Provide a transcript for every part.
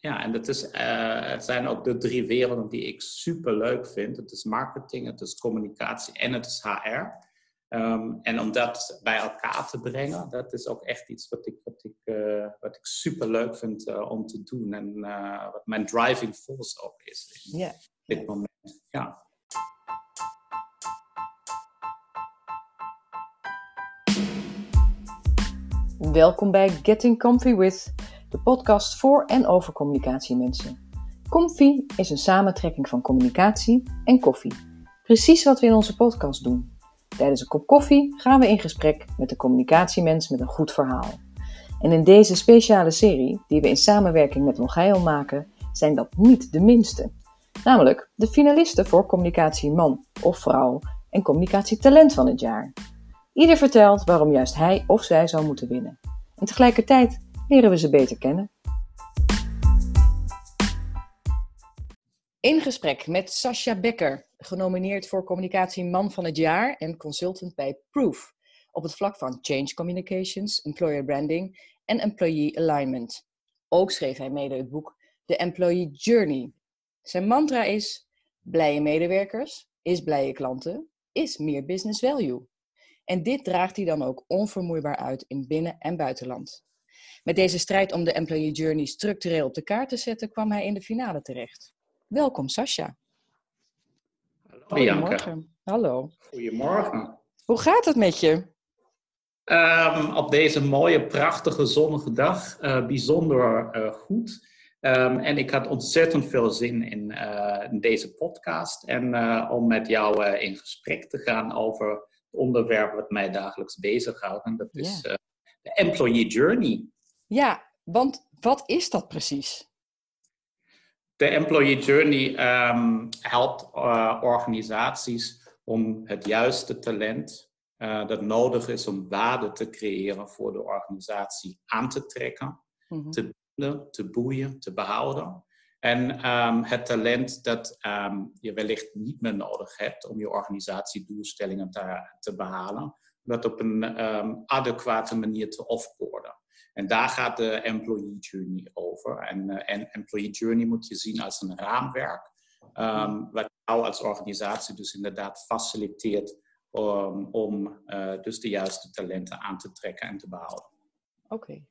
ja, en dat is, het zijn ook de drie werelden die ik super leuk vind. Het is marketing, het is communicatie en het is HR. Ehm, en om dat bij elkaar te brengen, dat is ook echt iets wat ik, wat ik, uh, wat ik super leuk vind uh, om te doen. En wat mijn driving force ook is in yeah. dit moment. Ja. Welkom bij Getting Comfy With, de podcast voor en over communicatiemensen. Comfy is een samentrekking van communicatie en koffie. Precies wat we in onze podcast doen. Tijdens een kop koffie gaan we in gesprek met de communicatiemens met een goed verhaal. En in deze speciale serie, die we in samenwerking met Ongeil maken, zijn dat niet de minste. Namelijk de finalisten voor communicatie man of vrouw en communicatietalent van het jaar. Ieder vertelt waarom juist hij of zij zou moeten winnen. En tegelijkertijd leren we ze beter kennen. In gesprek met Sascha Becker, genomineerd voor Communicatie Man van het Jaar en consultant bij Proof op het vlak van Change Communications, Employer Branding en Employee Alignment. Ook schreef hij mede het boek The Employee Journey. Zijn mantra is: blije medewerkers, is blije klanten, is meer business value. En dit draagt hij dan ook onvermoeibaar uit in binnen- en buitenland. Met deze strijd om de Employee Journey structureel op de kaart te zetten, kwam hij in de finale terecht. Welkom, Sascha. Hallo, Goedemorgen. Hallo. Goedemorgen. Hoe gaat het met je? Um, op deze mooie, prachtige, zonnige dag uh, bijzonder uh, goed. Um, en ik had ontzettend veel zin in, uh, in deze podcast en om met jou in gesprek te gaan over het onderwerp wat mij dagelijks bezighoudt. En dat is yeah. de employee journey. Ja, want wat is dat precies? De Employee Journey um, helpt uh, organisaties om het juiste talent uh, dat nodig is om waarde te creëren voor de organisatie aan te trekken, mm -hmm. te binden, te boeien, te behouden. En um, het talent dat um, je wellicht niet meer nodig hebt om je organisatiedoelstellingen te, te behalen, dat op een adequate manier te offboarden. En daar gaat de employee journey over. En, uh, en employee journey moet je zien als een raamwerk, um, wat jou als organisatie dus inderdaad faciliteert um, om uh, dus de juiste talenten aan te trekken en te behouden. Oké. Okay.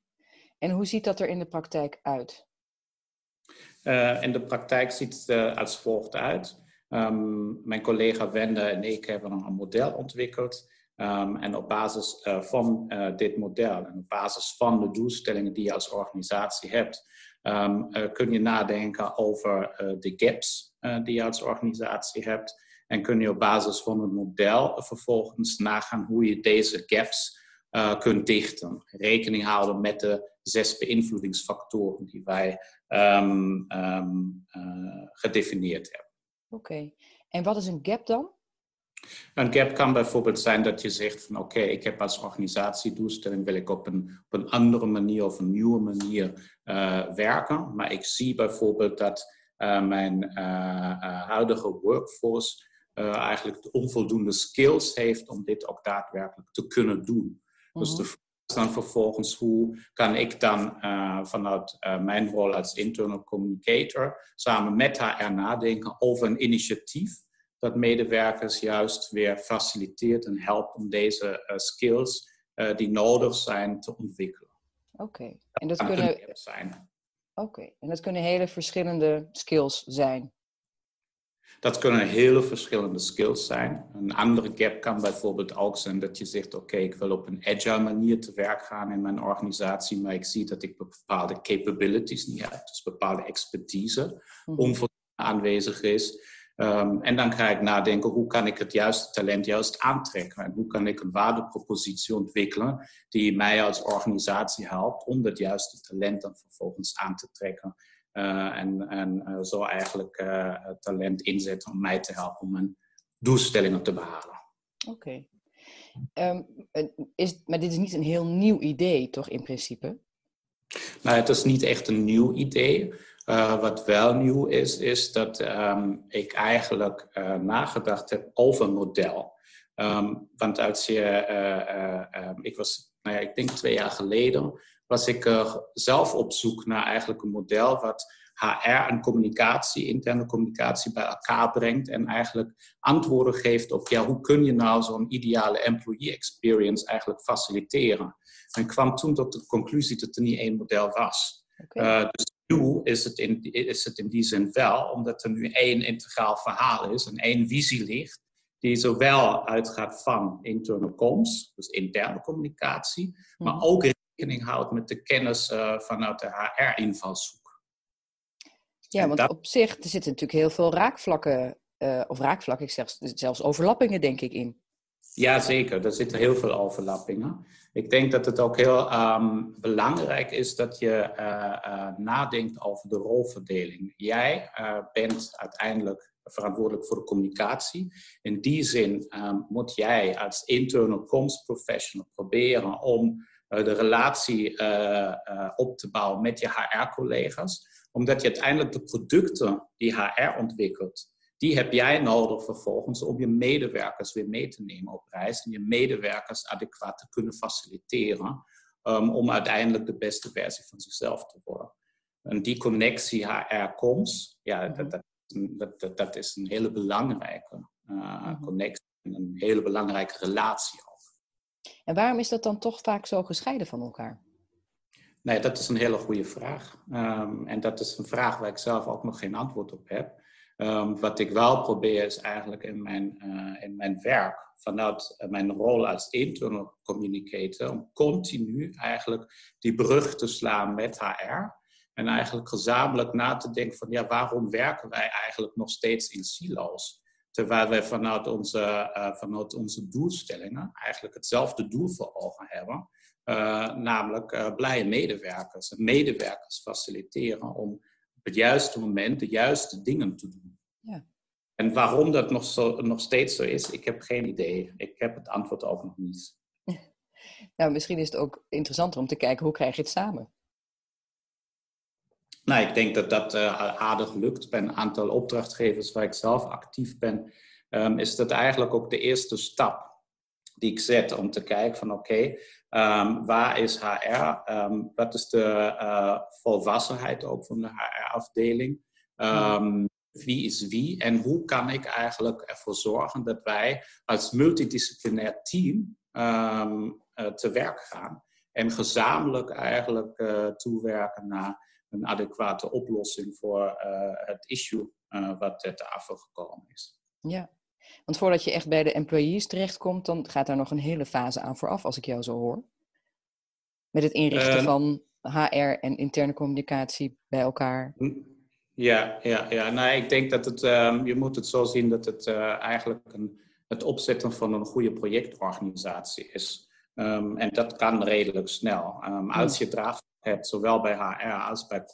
En hoe ziet dat er in de praktijk uit? Uh, in de praktijk ziet het als volgt uit. Um, mijn collega Wende en ik hebben een model ontwikkeld. Um, en op basis uh, van uh, dit model en op basis van de doelstellingen die je als organisatie hebt, um, uh, kun je nadenken over de gaps die je als organisatie hebt. En kun je op basis van het model vervolgens nagaan hoe je deze gaps kunt dichten. Rekening houden met de zes beïnvloedingsfactoren die wij um, gedefinieerd hebben. Oké, en wat is een gap dan? Een gap kan bijvoorbeeld zijn dat je zegt van oké, okay, ik heb als organisatiedoelstelling wil ik op een, op een andere manier of een nieuwe manier uh, werken. Maar ik zie bijvoorbeeld dat uh, mijn uh, huidige workforce eigenlijk de onvoldoende skills heeft om dit ook daadwerkelijk te kunnen doen. Dus de vraag is dan vervolgens hoe kan ik dan vanuit mijn rol als internal communicator samen met HR nadenken over een initiatief dat medewerkers juist weer faciliteert en helpt om deze uh, skills uh, die nodig zijn te ontwikkelen. Oké, okay. en dat, dat kunnen zijn. Oké, okay. en dat kunnen hele verschillende skills zijn. Dat kunnen hele verschillende skills zijn. Een andere gap kan bijvoorbeeld ook zijn dat je zegt: Oké, okay, ik wil op een agile manier te werk gaan in mijn organisatie, maar ik zie dat ik bepaalde capabilities niet heb, dus bepaalde expertise mm -hmm. onvoldoende aanwezig is. Um, en dan ga ik nadenken, hoe kan ik het juiste talent juist aantrekken? En hoe kan ik een waardepropositie ontwikkelen die mij als organisatie helpt om dat juiste talent dan vervolgens aan te trekken. Uh, en en uh, zo eigenlijk uh, talent inzetten om mij te helpen om mijn doelstellingen te behalen. Oké. Okay. Um, maar dit is niet een heel nieuw idee, toch in principe? Nou, het is niet echt een nieuw idee. Uh, wat wel nieuw is, is dat um, ik eigenlijk uh, nagedacht heb over een model. Um, want als je, uh, ik was, nou ja, ik denk twee jaar geleden, was ik zelf op zoek naar eigenlijk een model wat HR en communicatie, interne communicatie bij elkaar brengt en eigenlijk antwoorden geeft op ja, hoe kun je nou zo'n ideale employee experience eigenlijk faciliteren. En kwam toen tot de conclusie dat er niet één model was. Okay. Uh, dus nu is het, in, is het in die zin wel, omdat er nu één integraal verhaal is en één visie ligt, die zowel uitgaat van internal comms, dus interne communicatie, maar mhm. ook rekening houdt met de kennis uh, vanuit de HR-invalshoek. Ja, want op zich er zitten natuurlijk heel veel raakvlakken, uh, of raakvlakken, ik zeg zelfs overlappingen denk ik in. Ja, zeker. Er zitten heel veel overlappingen. Ik denk dat het ook heel um, belangrijk is dat je uh, uh, nadenkt over de rolverdeling. Jij uh, bent uiteindelijk verantwoordelijk voor de communicatie. In die zin um, moet jij als internal comms professional proberen om de relatie op te bouwen met je HR-collega's. Omdat je uiteindelijk de producten die HR ontwikkelt, die heb jij nodig vervolgens om je medewerkers weer mee te nemen op reis en je medewerkers adequaat te kunnen faciliteren um, om uiteindelijk de beste versie van zichzelf te worden. En die connectie HR-coms, ja, mhm. dat, dat, dat, dat, is een hele belangrijke uh, connectie en een hele belangrijke relatie ook. En waarom is dat dan toch vaak zo gescheiden van elkaar? Nee, dat is een hele goede vraag. Um, en dat is een vraag waar ik zelf ook nog geen antwoord op heb. Um, wat ik wel probeer is eigenlijk in mijn, uh, in mijn werk, vanuit uh, mijn rol als internal communicator, om continu eigenlijk die brug te slaan met HR. En eigenlijk gezamenlijk na te denken van ja, waarom werken wij eigenlijk nog steeds in silo's? Terwijl wij vanuit onze, uh, vanuit onze doelstellingen eigenlijk hetzelfde doel voor ogen hebben. namelijk blije medewerkers medewerkers faciliteren om het juiste moment de juiste dingen te doen. Ja. En waarom dat nog, zo, nog steeds zo is, ik heb geen idee. Ik heb het antwoord ook nog niet. Nou, misschien is het ook interessanter om te kijken hoe krijg je het samen. Nou, ik denk dat dat uh, aardig lukt. Bij een aantal opdrachtgevers waar ik zelf actief ben, um, is dat eigenlijk ook de eerste stap die ik zet om te kijken van oké, okay, um, waar is HR? Wat is de uh, volwassenheid ook van de HR-afdeling? wie is wie en hoe kan ik eigenlijk ervoor zorgen dat wij als multidisciplinair team um, te werk gaan en gezamenlijk eigenlijk uh, toewerken naar een adequate oplossing voor het issue wat ter tafel gekomen is. Ja, want voordat je echt bij de employees terechtkomt, dan gaat daar nog een hele fase aan vooraf, als ik jou zo hoor. Met het inrichten van HR en interne communicatie bij elkaar. Ja, ja, ja. Nou, ik denk dat het, um, je moet het zo zien dat het uh, eigenlijk een, het opzetten van een goede projectorganisatie is. Um, en dat kan redelijk snel. Um, als je draagvlak hebt, zowel bij HR als bij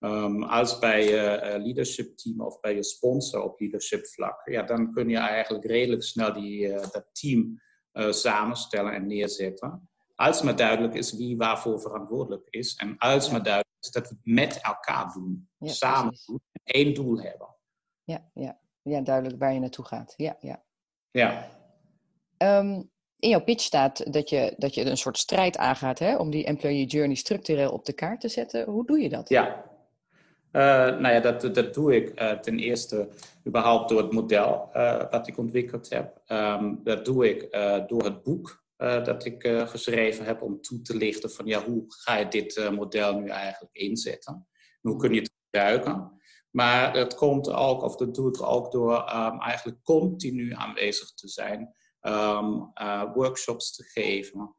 COMS, als bij je uh, leadership team of bij je sponsor op leadership vlak, ja, dan kun je eigenlijk redelijk snel die, uh, dat team samenstellen en neerzetten. Als maar duidelijk is wie waarvoor verantwoordelijk is. En als maar duidelijk dat we het met elkaar doen. samen doen. En één doel hebben. Ja, ja. ja, duidelijk waar je naartoe gaat. Ja, ja. ja. Um, in jouw pitch staat dat je, dat je een soort strijd aangaat hè, om die employee journey structureel op de kaart te zetten. Hoe doe je dat? Ja, uh, nou ja, dat, dat doe ik uh, ten eerste überhaupt door het model uh, wat ik ontwikkeld heb. Um, dat doe ik door het boek dat ik geschreven heb om toe te lichten van ja, hoe ga je dit model nu eigenlijk inzetten? hoe kun je het gebruiken? Maar het komt ook, of dat doe ik ook door um, eigenlijk continu aanwezig te zijn, um, workshops te geven,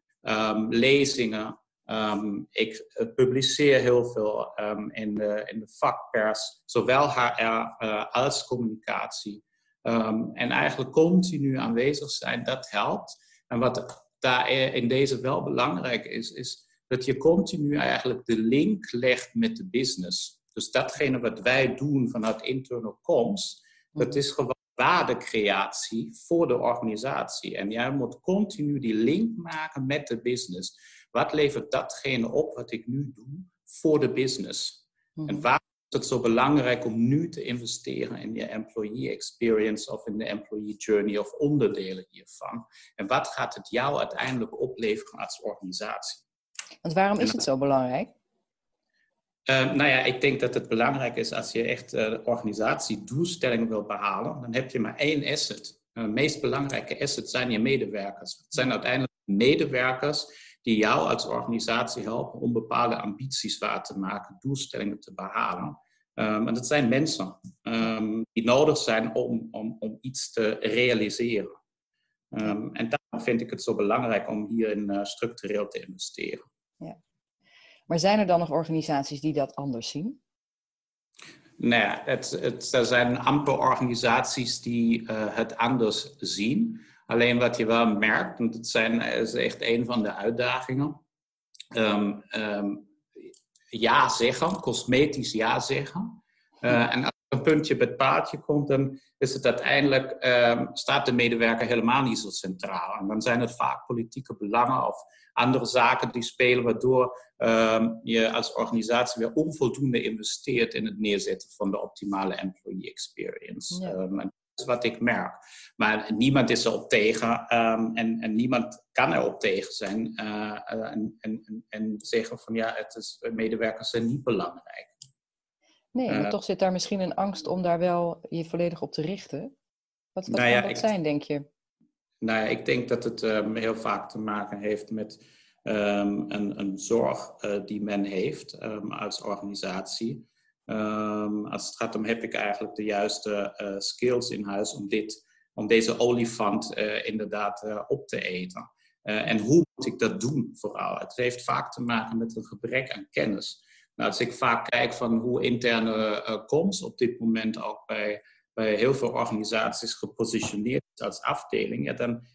lezingen. ik publiceer heel veel in, de, in de vakpers, zowel HR als communicatie. en eigenlijk continu aanwezig zijn, dat helpt. En wat daar in deze wel belangrijk is, is dat je continu eigenlijk de link legt met de business. Dus datgene wat wij doen vanuit internal comms, dat is gewoon waardecreatie voor de organisatie. En jij moet continu die link maken met de business. Wat levert datgene op wat ik nu doe voor de business? En mhm. waar het zo belangrijk om nu te investeren in je employee experience of in de employee journey of onderdelen hiervan? En wat gaat het jou uiteindelijk opleveren als organisatie? Want waarom is het zo belangrijk? Uh, nou ja, ik denk dat het belangrijk is als je echt uh, organisatiedoelstellingen wil behalen, dan heb je maar één asset. Uh, de meest belangrijke asset zijn je medewerkers. Het zijn uiteindelijk medewerkers die jou als organisatie helpen om bepaalde ambities waar te maken, doelstellingen te behalen. Um, en dat zijn mensen um, die nodig zijn om, om, om iets te realiseren. Um, en daarom vind ik het zo belangrijk om hierin uh, structureel te investeren. Ja. Maar zijn er dan nog organisaties die dat anders zien? Nee, het, het, er zijn amper organisaties die uh, het anders zien. Alleen wat je wel merkt, en dat zijn, is echt een van de uitdagingen. Um, um, ja zeggen, cosmetisch ja zeggen. Uh, en als er een puntje bij het paardje komt, dan is het uiteindelijk, um, staat de medewerker helemaal niet zo centraal. En dan zijn het vaak politieke belangen of andere zaken die spelen, waardoor je als organisatie weer onvoldoende investeert in het neerzetten van de optimale employee experience. Ja. Is wat ik merk. Maar niemand is erop tegen um, en, en, niemand kan erop tegen zijn uh, uh, en, en, en, zeggen van ja, het is, medewerkers zijn niet belangrijk. Nee, maar uh, toch zit daar misschien een angst om daar wel je volledig op te richten. Wat, wat nou ja, dat zijn, denk je? Nou ja, ik denk dat het um, heel vaak te maken heeft met um, een, een, zorg uh, die men heeft als organisatie. Als het gaat om, heb ik eigenlijk de juiste uh, skills in huis om, dit, om deze olifant uh, inderdaad op te eten. en hoe moet ik dat doen vooral? Het heeft vaak te maken met een gebrek aan kennis. Nou, als ik vaak kijk van hoe interne comms op dit moment ook bij, bij heel veel organisaties gepositioneerd is als afdeling, ja, dan,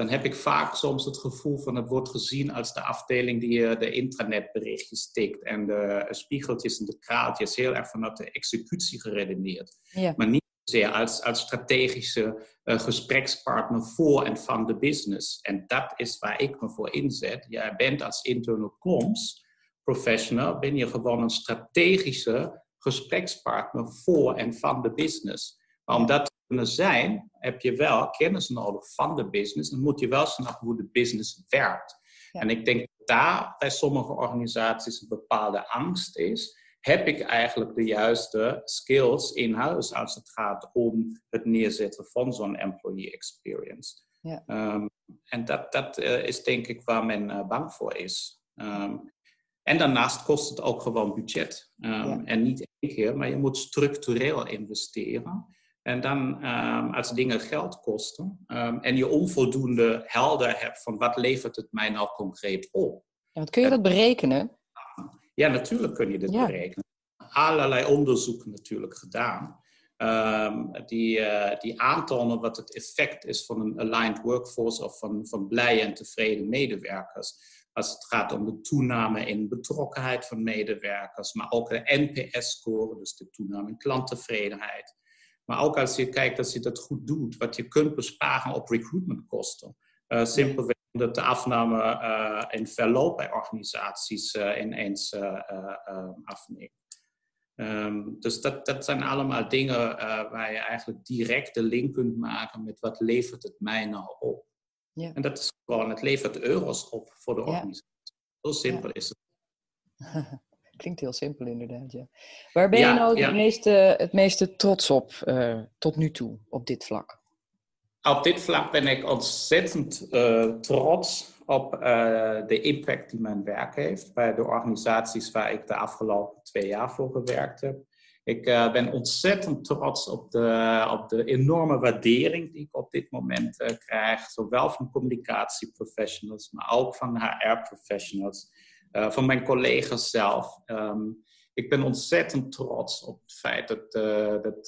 dan heb ik vaak soms het gevoel van het wordt gezien als de afdeling die uh, de intranetberichtjes tikt en de spiegeltjes en de kraaltjes heel erg vanuit de executie geredeneerd. Ja. Maar niet zozeer als, als strategische uh, gesprekspartner voor en van de business. En dat is waar ik me voor inzet. Jij bent als internal comms professional ben je gewoon een strategische gesprekspartner voor en van de business. Maar om dat te kunnen zijn, heb je wel kennis nodig van de business. Dan moet je wel snappen hoe de business werkt. Ja. En ik denk dat daar bij sommige organisaties een bepaalde angst is. Heb ik eigenlijk de juiste skills in huis als het gaat om het neerzetten van zo'n employee experience? Ja. Um, en dat, dat uh, is denk ik waar men uh, bang voor is. Um, en daarnaast kost het ook gewoon budget. Um, ja. En niet één keer, maar je moet structureel investeren. En dan, um, als dingen geld kosten um, en je onvoldoende helder hebt van wat levert het mij nou concreet op. Ja, kun je dat berekenen? Ja, natuurlijk kun je dit ja. berekenen. Allerlei onderzoeken natuurlijk gedaan. die, uh, die aantonen wat het effect is van een aligned workforce of van, van blije en tevreden medewerkers als het gaat om de toename in betrokkenheid van medewerkers, maar ook de NPS-score, dus de toename in klanttevredenheid. Maar ook als je kijkt dat je dat goed doet, wat je kunt besparen op recruitmentkosten. Uh, simpelweg omdat de afname uh, in verloop bij organisaties uh, ineens afneemt. Um, dus dat, dat zijn allemaal dingen waar je eigenlijk direct de link kunt maken met wat levert het mij nou op. Ja. En dat is gewoon, het levert euro's op voor de organisatie. Zo simpel ja. is het. Klinkt heel simpel inderdaad, ja. Waar ben je nou het, meeste, het meeste trots op uh, tot nu toe, op dit vlak? Op dit vlak ben ik ontzettend uh, trots op uh, de impact die mijn werk heeft bij de organisaties waar ik de afgelopen twee jaar voor gewerkt heb. Ik uh, ben ontzettend trots op de, op de enorme waardering die ik op dit moment uh, krijg, zowel van communicatieprofessionals, maar ook van HR-professionals, uh, eh, van mijn collega's zelf. Um, ik ben ontzettend trots op het feit dat, dat,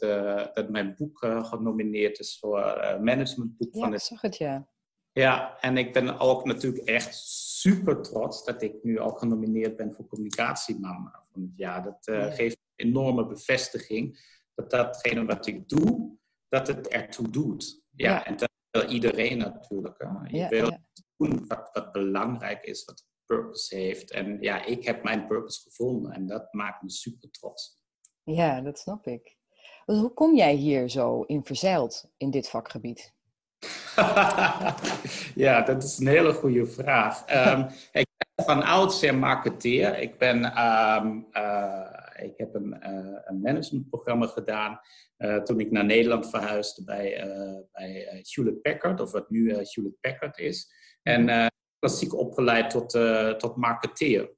dat mijn boek genomineerd is voor managementboek ja, van het. zag het, ja. Ja, en ik ben ook natuurlijk echt super trots dat ik nu ook genomineerd ben voor communicatieman van het jaar. Dat ja. geeft enorme bevestiging dat datgene wat ik doe, dat het ertoe doet. Ja, ja. en dat wil iedereen natuurlijk. Je ja, wil doen wat, wat belangrijk is, wat purpose heeft. En ja, ik heb mijn purpose gevonden en dat maakt me super trots. Ja, dat snap ik. Hoe kom jij hier zo in verzeild in dit vakgebied? ja, dat is een hele goede vraag. Um, ik heb van oudsher marketeer. Ik, ben, ehm, ik heb een, een managementprogramma gedaan toen ik naar Nederland verhuisde bij, bij Hewlett Packard, of wat nu Hewlett Packard is. En klassiek opgeleid tot, tot marketeer.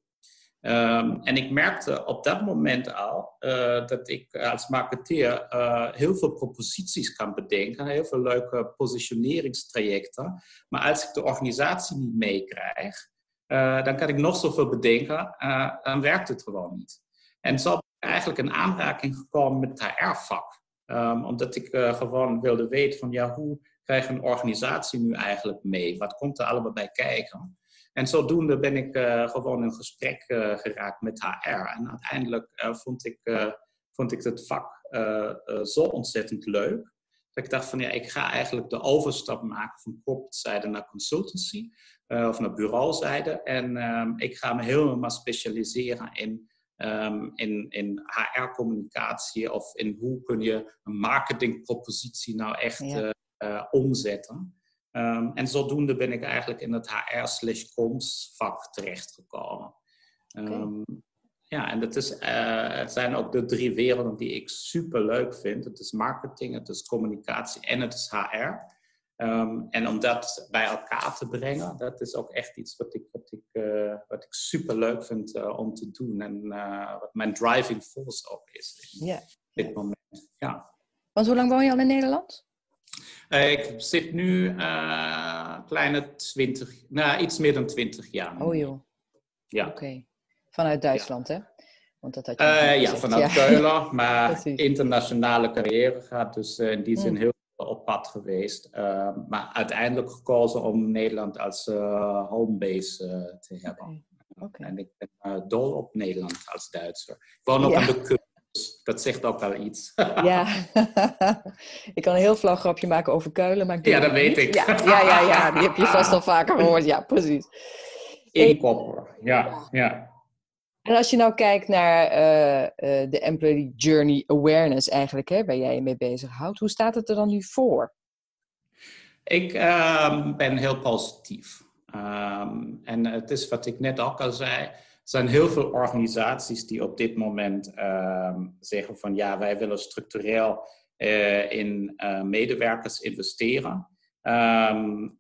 Um, en ik merkte op dat moment al uh, dat ik als marketeer uh, heel veel proposities kan bedenken, heel veel leuke positioneringstrajecten. Maar als ik de organisatie niet meekrijg, dan kan ik nog zoveel bedenken, dan werkt het gewoon niet. En zo ben ik eigenlijk in aanraking gekomen met het HR-vak. Um, omdat ik gewoon wilde weten van ja, hoe krijgt een organisatie nu eigenlijk mee? Wat komt er allemaal bij kijken? En zodoende ben ik uh, gewoon in gesprek uh, geraakt met HR. En uiteindelijk uh, vond, ik, vond ik het vak zo ontzettend leuk. Dat ik dacht van ja, ik ga eigenlijk de overstap maken van corporate naar consultancy of naar bureauzijde. En ehm, ik ga me helemaal specialiseren in, um, in, in HR-communicatie of in hoe kun je een marketingpropositie nou echt ja. Omzetten. Um, en zodoende ben ik eigenlijk in het HR-slash-coms vak terechtgekomen. Um, ja, en dat is, uh, het zijn ook de drie werelden die ik super leuk vind. Het is marketing, het is communicatie en het is HR. Um, ehm, en om dat bij elkaar te brengen, dat is ook echt iets wat ik, wat ik, uh, wat ik super leuk vind uh, om te doen. En wat mijn driving force ook is in dit moment. Ja. Want hoe lang woon je al in Nederland? Uh, ik zit nu uh, kleine 20, nou iets meer dan 20 jaar. Oh joh. Ja. Oké. Vanuit Duitsland, hè? Want dat had je uh, ja, vanuit ja. Keulen, maar internationale carrière gaat dus in die zin mm. heel op pad geweest. maar uiteindelijk gekozen om Nederland als homebase te hebben. Okay. Okay. En ik ben dol op Nederland als Duitser. Ik woon ook ja. aan de kust. Dus dat zegt ook wel iets. ja, ik kan een heel flauw grapje maken over kuilen. Maar ik ja, dat weet ik. Ja, ja, ja, ja, die heb je vast al vaker gehoord. Ja, precies. Inkopper, ja, ja. En als je nou kijkt naar uh, uh, de Employee Journey Awareness eigenlijk, hè, waar jij je mee bezighoudt, hoe staat het er dan nu voor? Ik uh, ben heel positief. Um, en het is wat ik net ook al zei, zijn heel veel organisaties die op dit moment uh, zeggen van ja, wij willen structureel uh, in uh, medewerkers investeren. Um,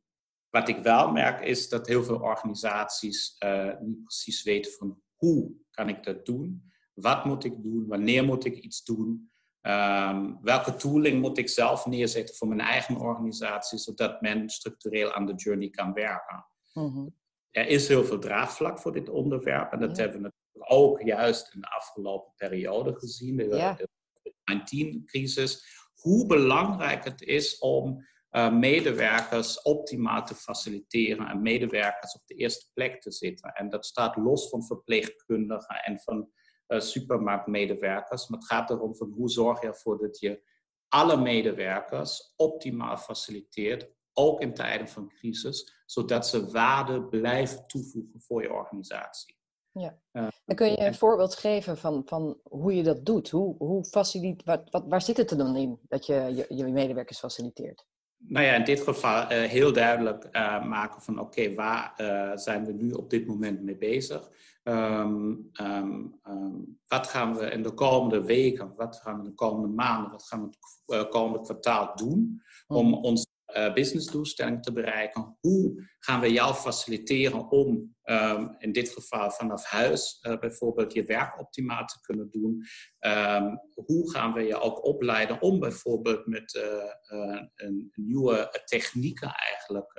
wat ik wel merk is dat heel veel organisaties eh, niet precies weten van hoe kan ik dat doen? Wat moet ik doen? Wanneer moet ik iets doen? Um, welke tooling moet ik zelf neerzetten voor mijn eigen organisatie, zodat men structureel aan de journey kan werken? Mm er is heel veel draagvlak voor dit onderwerp. En dat hebben we natuurlijk ook juist in de afgelopen periode gezien, de, COVID-19-crisis. Hoe belangrijk het is om uh, medewerkers optimaal te faciliteren en medewerkers op de eerste plek te zitten. En dat staat los van verpleegkundigen en van uh, supermarktmedewerkers. Maar het gaat erom van hoe zorg je ervoor dat je alle medewerkers optimaal faciliteert ook in tijden van crisis, zodat ze waarde blijven toevoegen voor je organisatie. Ja. Uh, kun je een voorbeeld geven van, van hoe je dat doet? Hoe, hoe facilit, wat, wat, waar zit het er dan in dat je je, je medewerkers faciliteert? Nou ja, in dit geval uh, heel duidelijk uh, maken van oké, waar zijn we nu op dit moment mee bezig? Um, um, um, wat gaan we in de komende weken, wat gaan we in de komende maanden, wat gaan we het komende kwartaal doen om mhm. ons businessdoelstelling te bereiken. Hoe gaan we jou faciliteren om um, in dit geval vanaf huis uh, bijvoorbeeld je werk optimaal te kunnen doen? Um, hoe gaan we je ook opleiden om bijvoorbeeld met uh, een nieuwe technieken eigenlijk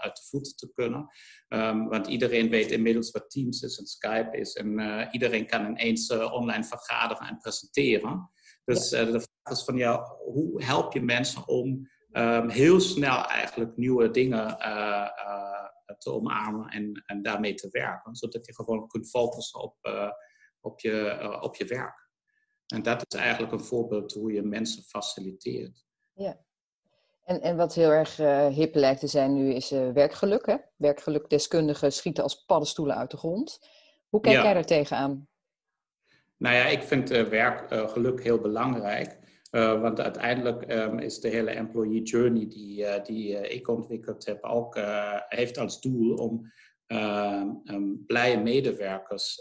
uit de voeten te kunnen? Um, want iedereen weet inmiddels wat Teams is en Skype is en iedereen kan ineens online vergaderen en presenteren. Dus de vraag is van ja, hoe help je mensen om um, heel snel eigenlijk nieuwe dingen uh, uh, te omarmen en, en daarmee te werken. Zodat je gewoon kunt focussen op, uh, op, je, op je werk. En dat is eigenlijk een voorbeeld hoe je mensen faciliteert. Ja. En, en wat heel erg hip lijkt te zijn nu is werkgeluk. Hè? Werkgelukdeskundigen schieten als paddenstoelen uit de grond. Hoe kijk jij daar tegenaan? Nou ja, ik vind werkgeluk heel belangrijk. Uh, want uiteindelijk um, is de hele employee journey die, uh, die uh, ik ontwikkeld heb ook heeft als doel om um, blije medewerkers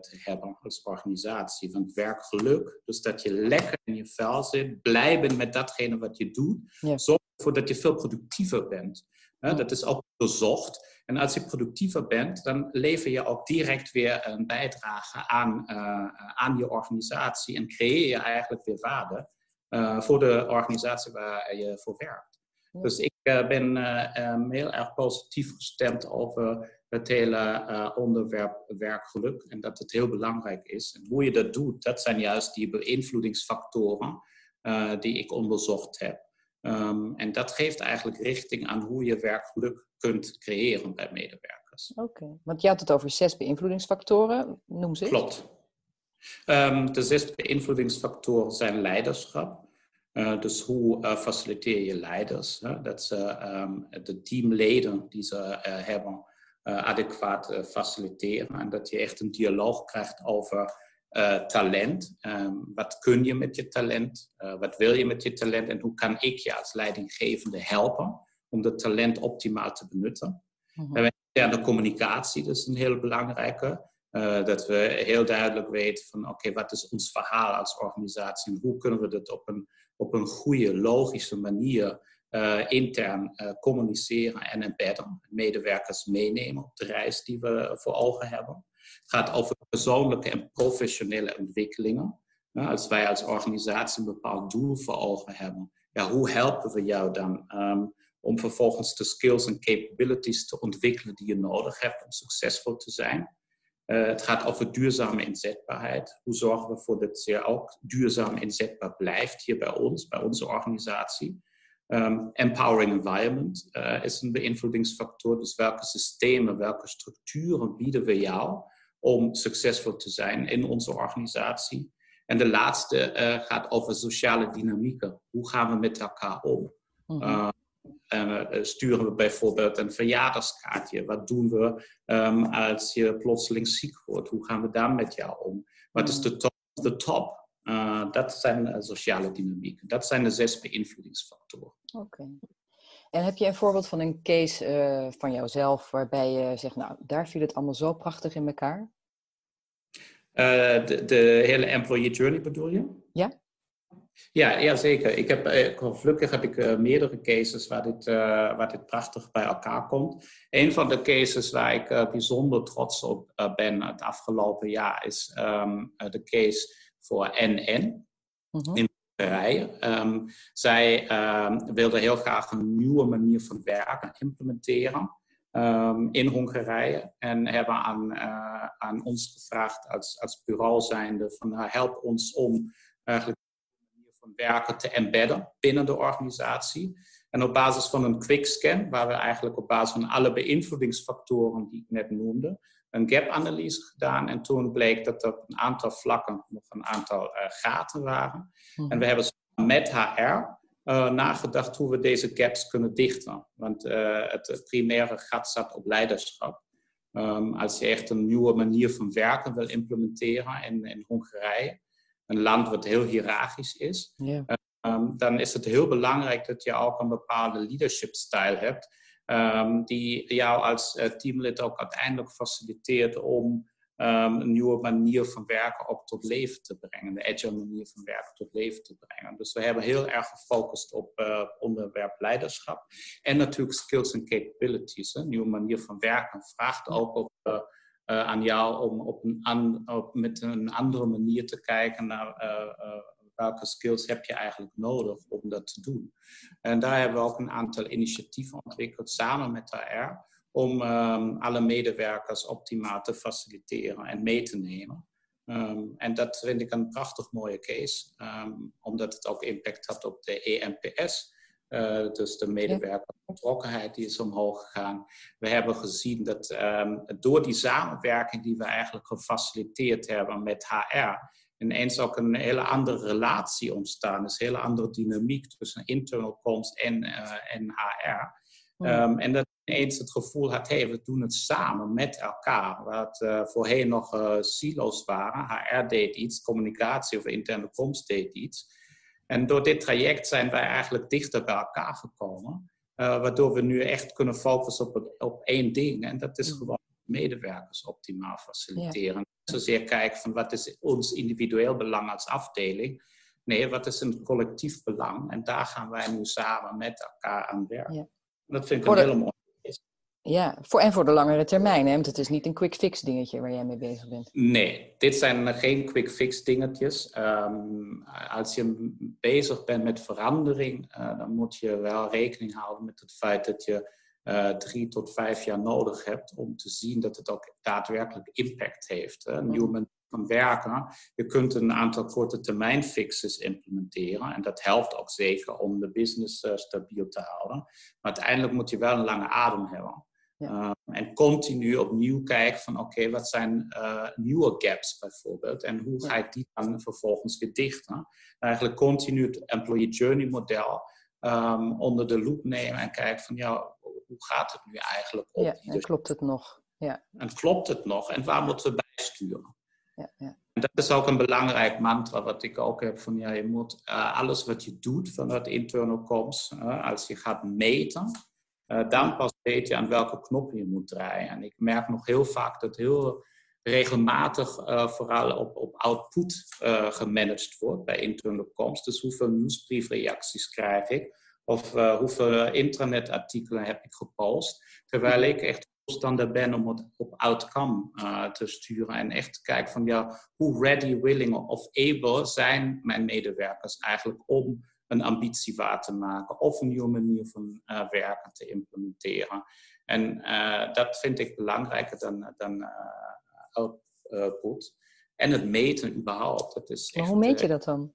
te hebben als organisatie. Want werkgeluk, dus dat je lekker in je vel zit, blij bent met datgene wat je doet, ja. zorgt ervoor dat je veel productiever bent. Dat is ook onderzocht. En als je productiever bent, dan lever je ook direct weer een bijdrage aan, aan je organisatie en creëer je eigenlijk weer waarde voor de organisatie waar je voor werkt. Dus ik uh, ben uh, heel erg positief gestemd over het hele onderwerp werkgeluk en dat het heel belangrijk is. En hoe je dat doet, dat zijn juist die beïnvloedingsfactoren die ik onderzocht heb. Um, en dat geeft eigenlijk richting aan hoe je werkgeluk kunt creëren bij medewerkers. Oké, want je had het over zes beïnvloedingsfactoren, noem ze. Klopt. Um, de zes beïnvloedingsfactoren zijn leiderschap, dus hoe uh, faciliteer je leiders? Hè? Dat ze um, de teamleden die ze uh, hebben adequaat faciliteren. En dat je echt een dialoog krijgt over talent. Um, wat kun je met je talent? wat wil je met je talent? En hoe kan ik je als leidinggevende helpen om dat talent optimaal te benutten? Mm -hmm. En de communicatie, dat is een heel belangrijke. dat we heel duidelijk weten van oké, wat is ons verhaal als organisatie en hoe kunnen we dat op een op een goede, logische manier uh, intern uh, communiceren en embedden. Medewerkers meenemen op de reis die we voor ogen hebben. Het gaat over persoonlijke en professionele ontwikkelingen. Als wij als organisatie een bepaald doel voor ogen hebben, ja, hoe helpen we jou dan um, om vervolgens de skills en capabilities te ontwikkelen die je nodig hebt om succesvol te zijn? Uh, het gaat over duurzame inzetbaarheid. Hoe zorgen we ervoor dat ze ook duurzaam inzetbaar blijft hier bij ons, bij onze organisatie? Um, empowering environment uh, is een beïnvloedingsfactor. Dus welke systemen, welke structuren bieden we jou om succesvol te zijn in onze organisatie? En de laatste uh, gaat over sociale dynamieken. Hoe gaan we met elkaar om? -hmm. Uh, sturen we bijvoorbeeld een verjaardagskaartje? Wat doen we um, als je plotseling ziek wordt? Hoe gaan we daar met jou om? Wat is de top? De top? Uh, dat zijn uh, sociale dynamieken. Dat zijn de zes beïnvloedingsfactoren. Oké. En heb je een voorbeeld van een case van jouzelf waarbij je zegt, nou, daar viel het allemaal zo prachtig in elkaar? de, de hele employee journey bedoel je? Ja. Ja, ja zeker. Ik heb, eh, gelukkig heb ik uh, meerdere cases waar dit, uh, waar dit prachtig bij elkaar komt. Een van de cases waar ik uh, bijzonder trots op ben het afgelopen jaar is um, de case voor NN mm-hmm. in Hongarije. Um, zij um, wilden heel graag een nieuwe manier van werken implementeren. in Hongarije en hebben aan, aan ons gevraagd als, als bureau zijnde van help ons om eigenlijk werken te embedden binnen de organisatie. En op basis van een quickscan, waar we eigenlijk op basis van alle beïnvloedingsfactoren die ik net noemde, een gap-analyse gedaan. En toen bleek dat er op een aantal vlakken nog een aantal uh, gaten waren. Hmm. En we hebben met HR uh, eh, nagedacht hoe we deze gaps kunnen dichten. Want uh, het primaire gat zat op leiderschap. Um, als je echt een nieuwe manier van werken wil implementeren in, in Hongarije, een land wat heel hiërarchisch is, um, dan is het heel belangrijk dat je ook een bepaalde leadership style hebt, um, die jou als uh, teamlid ook uiteindelijk faciliteert om um, een nieuwe manier van werken ook tot leven te brengen, de agile manier van werken tot leven te brengen. Dus we hebben heel erg gefocust op uh, onderwerp leiderschap en natuurlijk skills en capabilities. Een nieuwe manier van werken vraagt ook op uh, aan jou om op op, met een andere manier te kijken naar uh, welke skills heb je eigenlijk nodig om dat te doen. En daar hebben we ook een aantal initiatieven ontwikkeld samen met HR om um, alle medewerkers optimaal te faciliteren en mee te nemen. Um, en dat vind ik een prachtig mooie case, um, omdat het ook impact had op de EMPS. Uh, dus de medewerkerbetrokkenheid die is omhoog gegaan. We hebben gezien dat um, door die samenwerking die we eigenlijk gefaciliteerd hebben met HR, ineens ook een hele andere relatie ontstaan is. Een hele andere dynamiek tussen internal comms en, uh, en HR. Um, en dat ineens het gevoel had, hey, we doen het samen met elkaar. Wat uh, voorheen nog silo's waren. HR deed iets, communicatie of interne comms deed iets. En door dit traject zijn wij eigenlijk dichter bij elkaar gekomen. Uh, waardoor we nu echt kunnen focussen op, op één ding. En dat is mm. gewoon medewerkers optimaal faciliteren. Ja. Zozeer kijken van wat is ons individueel belang als afdeling. Nee, wat is een collectief belang? En daar gaan wij nu samen met elkaar aan werken. Ja. Dat vind ik een hele mooie ja, voor, en voor de langere termijn, hè? want het is niet een quick fix dingetje waar jij mee bezig bent. Nee, dit zijn geen quick fix dingetjes. Ehm, als je bezig bent met verandering, uh, dan moet je wel rekening houden met het feit dat je uh, drie tot vijf jaar nodig hebt om te zien dat het ook daadwerkelijk impact heeft. Een nieuwe manier van werken. Je kunt een aantal korte termijn fixes implementeren en dat helpt ook zeker om de business uh, stabiel te houden. Maar uiteindelijk moet je wel een lange adem hebben. Ehm, en continu opnieuw kijken van oké, wat zijn uh, nieuwe gaps bijvoorbeeld en hoe ga ik die dan vervolgens weer dichten. Eigenlijk continu het employee journey model um, onder de loep nemen en kijken van ja, hoe gaat het nu eigenlijk op? Ja, en klopt het nog? Ja. En klopt het nog? En waar moeten we bijsturen? Ja, ja. En dat is ook een belangrijk mantra wat ik ook heb van ja, je moet uh, alles wat je doet vanuit internal comms, uh, als je gaat meten, uh, dan pas weet je aan welke knoppen je moet draaien. En ik merk nog heel vaak dat heel regelmatig uh, vooral op, op output uh, gemanaged wordt bij internal comms. Dus hoeveel nieuwsbriefreacties krijg ik? Of hoeveel intranetartikelen heb ik gepost? Terwijl ik echt voorstander ben om het op outcome te sturen. En echt kijken van ja, hoe ready, willing of able zijn mijn medewerkers eigenlijk om een ambitie waar te maken of een nieuwe manier van uh, werken te implementeren. En uh, dat vind ik belangrijker dan, dan uh, output. En het meten überhaupt. Dat is maar hoe meet je dat dan?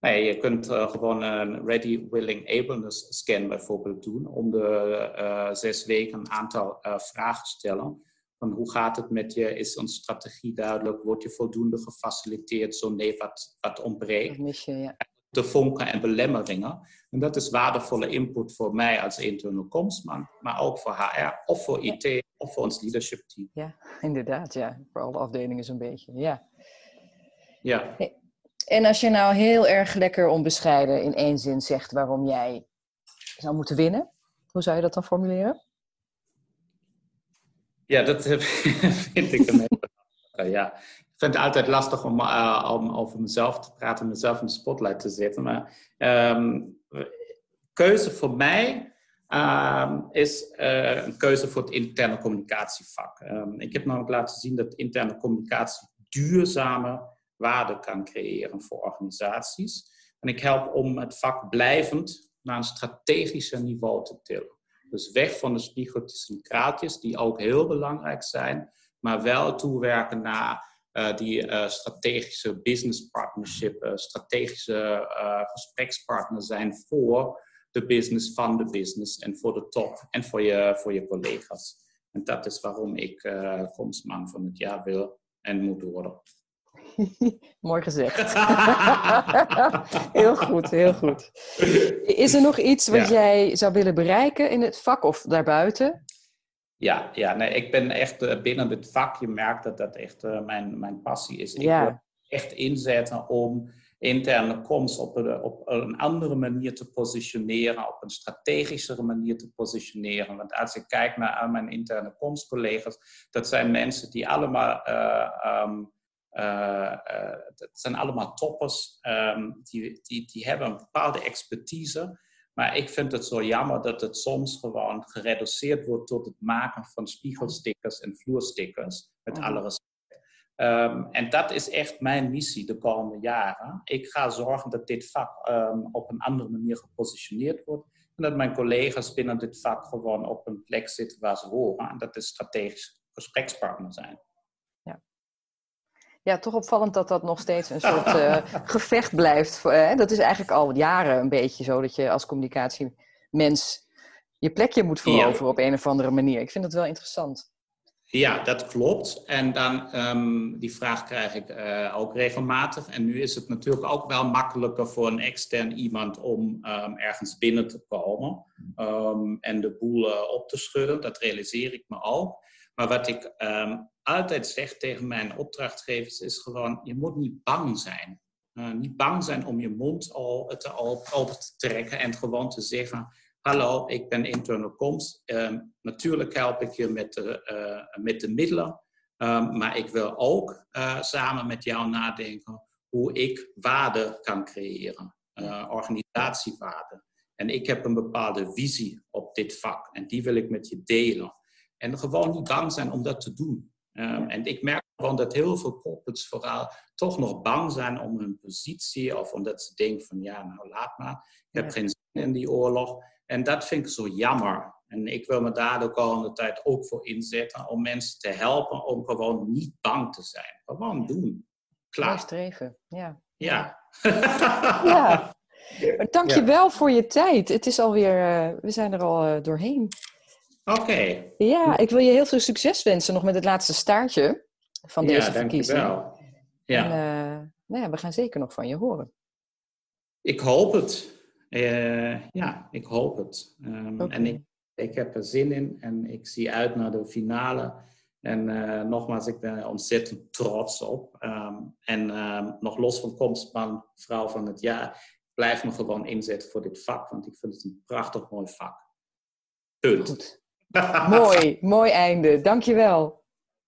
Nee, je kunt gewoon een Ready, Willing, Ableness scan bijvoorbeeld doen. Om de zes weken een aantal vragen te stellen. Van hoe gaat het met je? Is een strategie duidelijk? Word je voldoende gefaciliteerd? Zo nee, wat, wat ontbreekt? Je, ja de vonken en belemmeringen. En dat is waardevolle input voor mij als internal comsman, maar ook voor HR of voor IT of voor ons leadership team. Ja, inderdaad, ja. Voor alle afdelingen zo'n beetje, ja. Ja. En als je nou heel erg lekker onbescheiden in één zin zegt waarom jij zou moeten winnen, hoe zou je dat dan formuleren? Ja, dat vind ik een hele ja vind het altijd lastig om, uh, om over mezelf te praten, mezelf in de spotlight te zetten. Maar um, keuze voor mij um, is uh, een keuze voor het interne communicatievak. Um, ik heb namelijk laten zien dat interne communicatie duurzame waarde kan creëren voor organisaties. En ik help om het vak blijvend naar een strategischer niveau te tillen. Dus weg van de spiegeltjes en kraatjes, die ook heel belangrijk zijn, maar wel toewerken naar uh, die uh, strategische business partnership, uh, strategische gesprekspartner zijn voor de business van de business en voor de top en voor je, voor je collega's. En dat is waarom ik komstman van het jaar wil en moet worden. Mooi gezegd. heel goed, heel goed. Is er nog iets wat jij zou willen bereiken in het vak of daarbuiten? Ja, ja nee, ik ben echt uh, binnen het vak. Je merkt dat dat echt uh, mijn, mijn passie is. Ik wil echt inzetten om interne comms op een, op een andere manier te positioneren, op een strategischere manier te positioneren. Want als ik kijk naar al mijn interne comms collega's, dat zijn mensen die allemaal, uh, um, dat zijn allemaal toppers, um, die, die, die hebben een bepaalde expertise. Maar ik vind het zo jammer dat het soms gewoon gereduceerd wordt tot het maken van spiegelstickers en vloerstickers. Met alle respect. Um, en dat is echt mijn missie de komende jaren. Ik ga zorgen dat dit vak um, op een andere manier gepositioneerd wordt. En dat mijn collega's binnen dit vak gewoon op een plek zitten waar ze horen. En dat is strategisch gesprekspartner zijn ja, toch opvallend dat dat nog steeds een soort uh, gevecht blijft. Uh, dat is eigenlijk al jaren een beetje zo dat je als communicatiemens je plekje moet veroveren op een of andere manier. Ik vind dat wel interessant. Ja, dat klopt. En dan, um, die vraag krijg ik uh, ook regelmatig. En nu is het natuurlijk ook wel makkelijker voor een extern iemand om um, ergens binnen te komen um, en de boel op te schudden. Dat realiseer ik me ook. Maar wat ik altijd zeg tegen mijn opdrachtgevers is gewoon, je moet niet bang zijn. Uh, niet bang zijn om je mond al te open te trekken en gewoon te zeggen, hallo, ik ben internal comms. Ehm, natuurlijk help ik je met de, uh, met de middelen, um, maar ik wil ook uh, samen met jou nadenken hoe ik waarde kan creëren, organisatiewaarde. En ik heb een bepaalde visie op dit vak en die wil ik met je delen. En gewoon niet bang zijn om dat te doen. Um, en ik merk gewoon dat heel veel corporates vooral toch nog bang zijn om hun positie of omdat ze denken van ja, nou laat maar, ik heb geen zin in die oorlog. En dat vind ik zo jammer. En ik wil me daar de komende tijd ook voor inzetten om mensen te helpen om gewoon niet bang te zijn. Gewoon doen. Klaar. streven, ja. Ja. ja. Dank je wel voor je tijd. Het is alweer, uh, we zijn er al uh, doorheen. Oké. Ja, ik wil je heel veel succes wensen nog met het laatste staartje van deze ja, verkiezing. Dankjewel. Ja. En, uh, nou ja, we gaan zeker nog van je horen. Ik hoop het. Uh, ja, ik hoop het. Um, okay. En ik, ik heb er zin in en ik zie uit naar de finale. En uh, nogmaals, ik ben er ontzettend trots op. Um, en um, nog los van komstman, vrouw van het jaar, blijf me gewoon inzetten voor dit vak, want ik vind het een prachtig mooi vak. Punt. Goed. mooi, mooi einde. Dankjewel.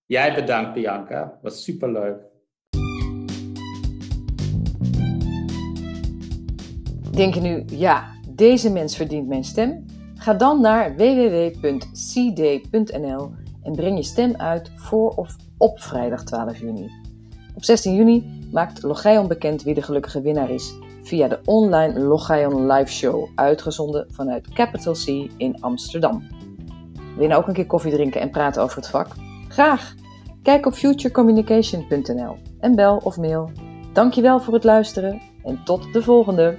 Jij bedankt, Bianca. Was superleuk. Denk je nu, ja, deze mens verdient mijn stem? Ga dan naar www.cd.nl en breng je stem uit voor of op vrijdag 12 juni. Op 16 juni maakt Logion bekend wie de gelukkige winnaar is via de online Logion live show, uitgezonden vanuit Capital C in Amsterdam. Willen nou ook een keer koffie drinken en praten over het vak? Graag! Kijk op futurecommunication.nl en bel of mail. Dankjewel voor het luisteren en tot de volgende!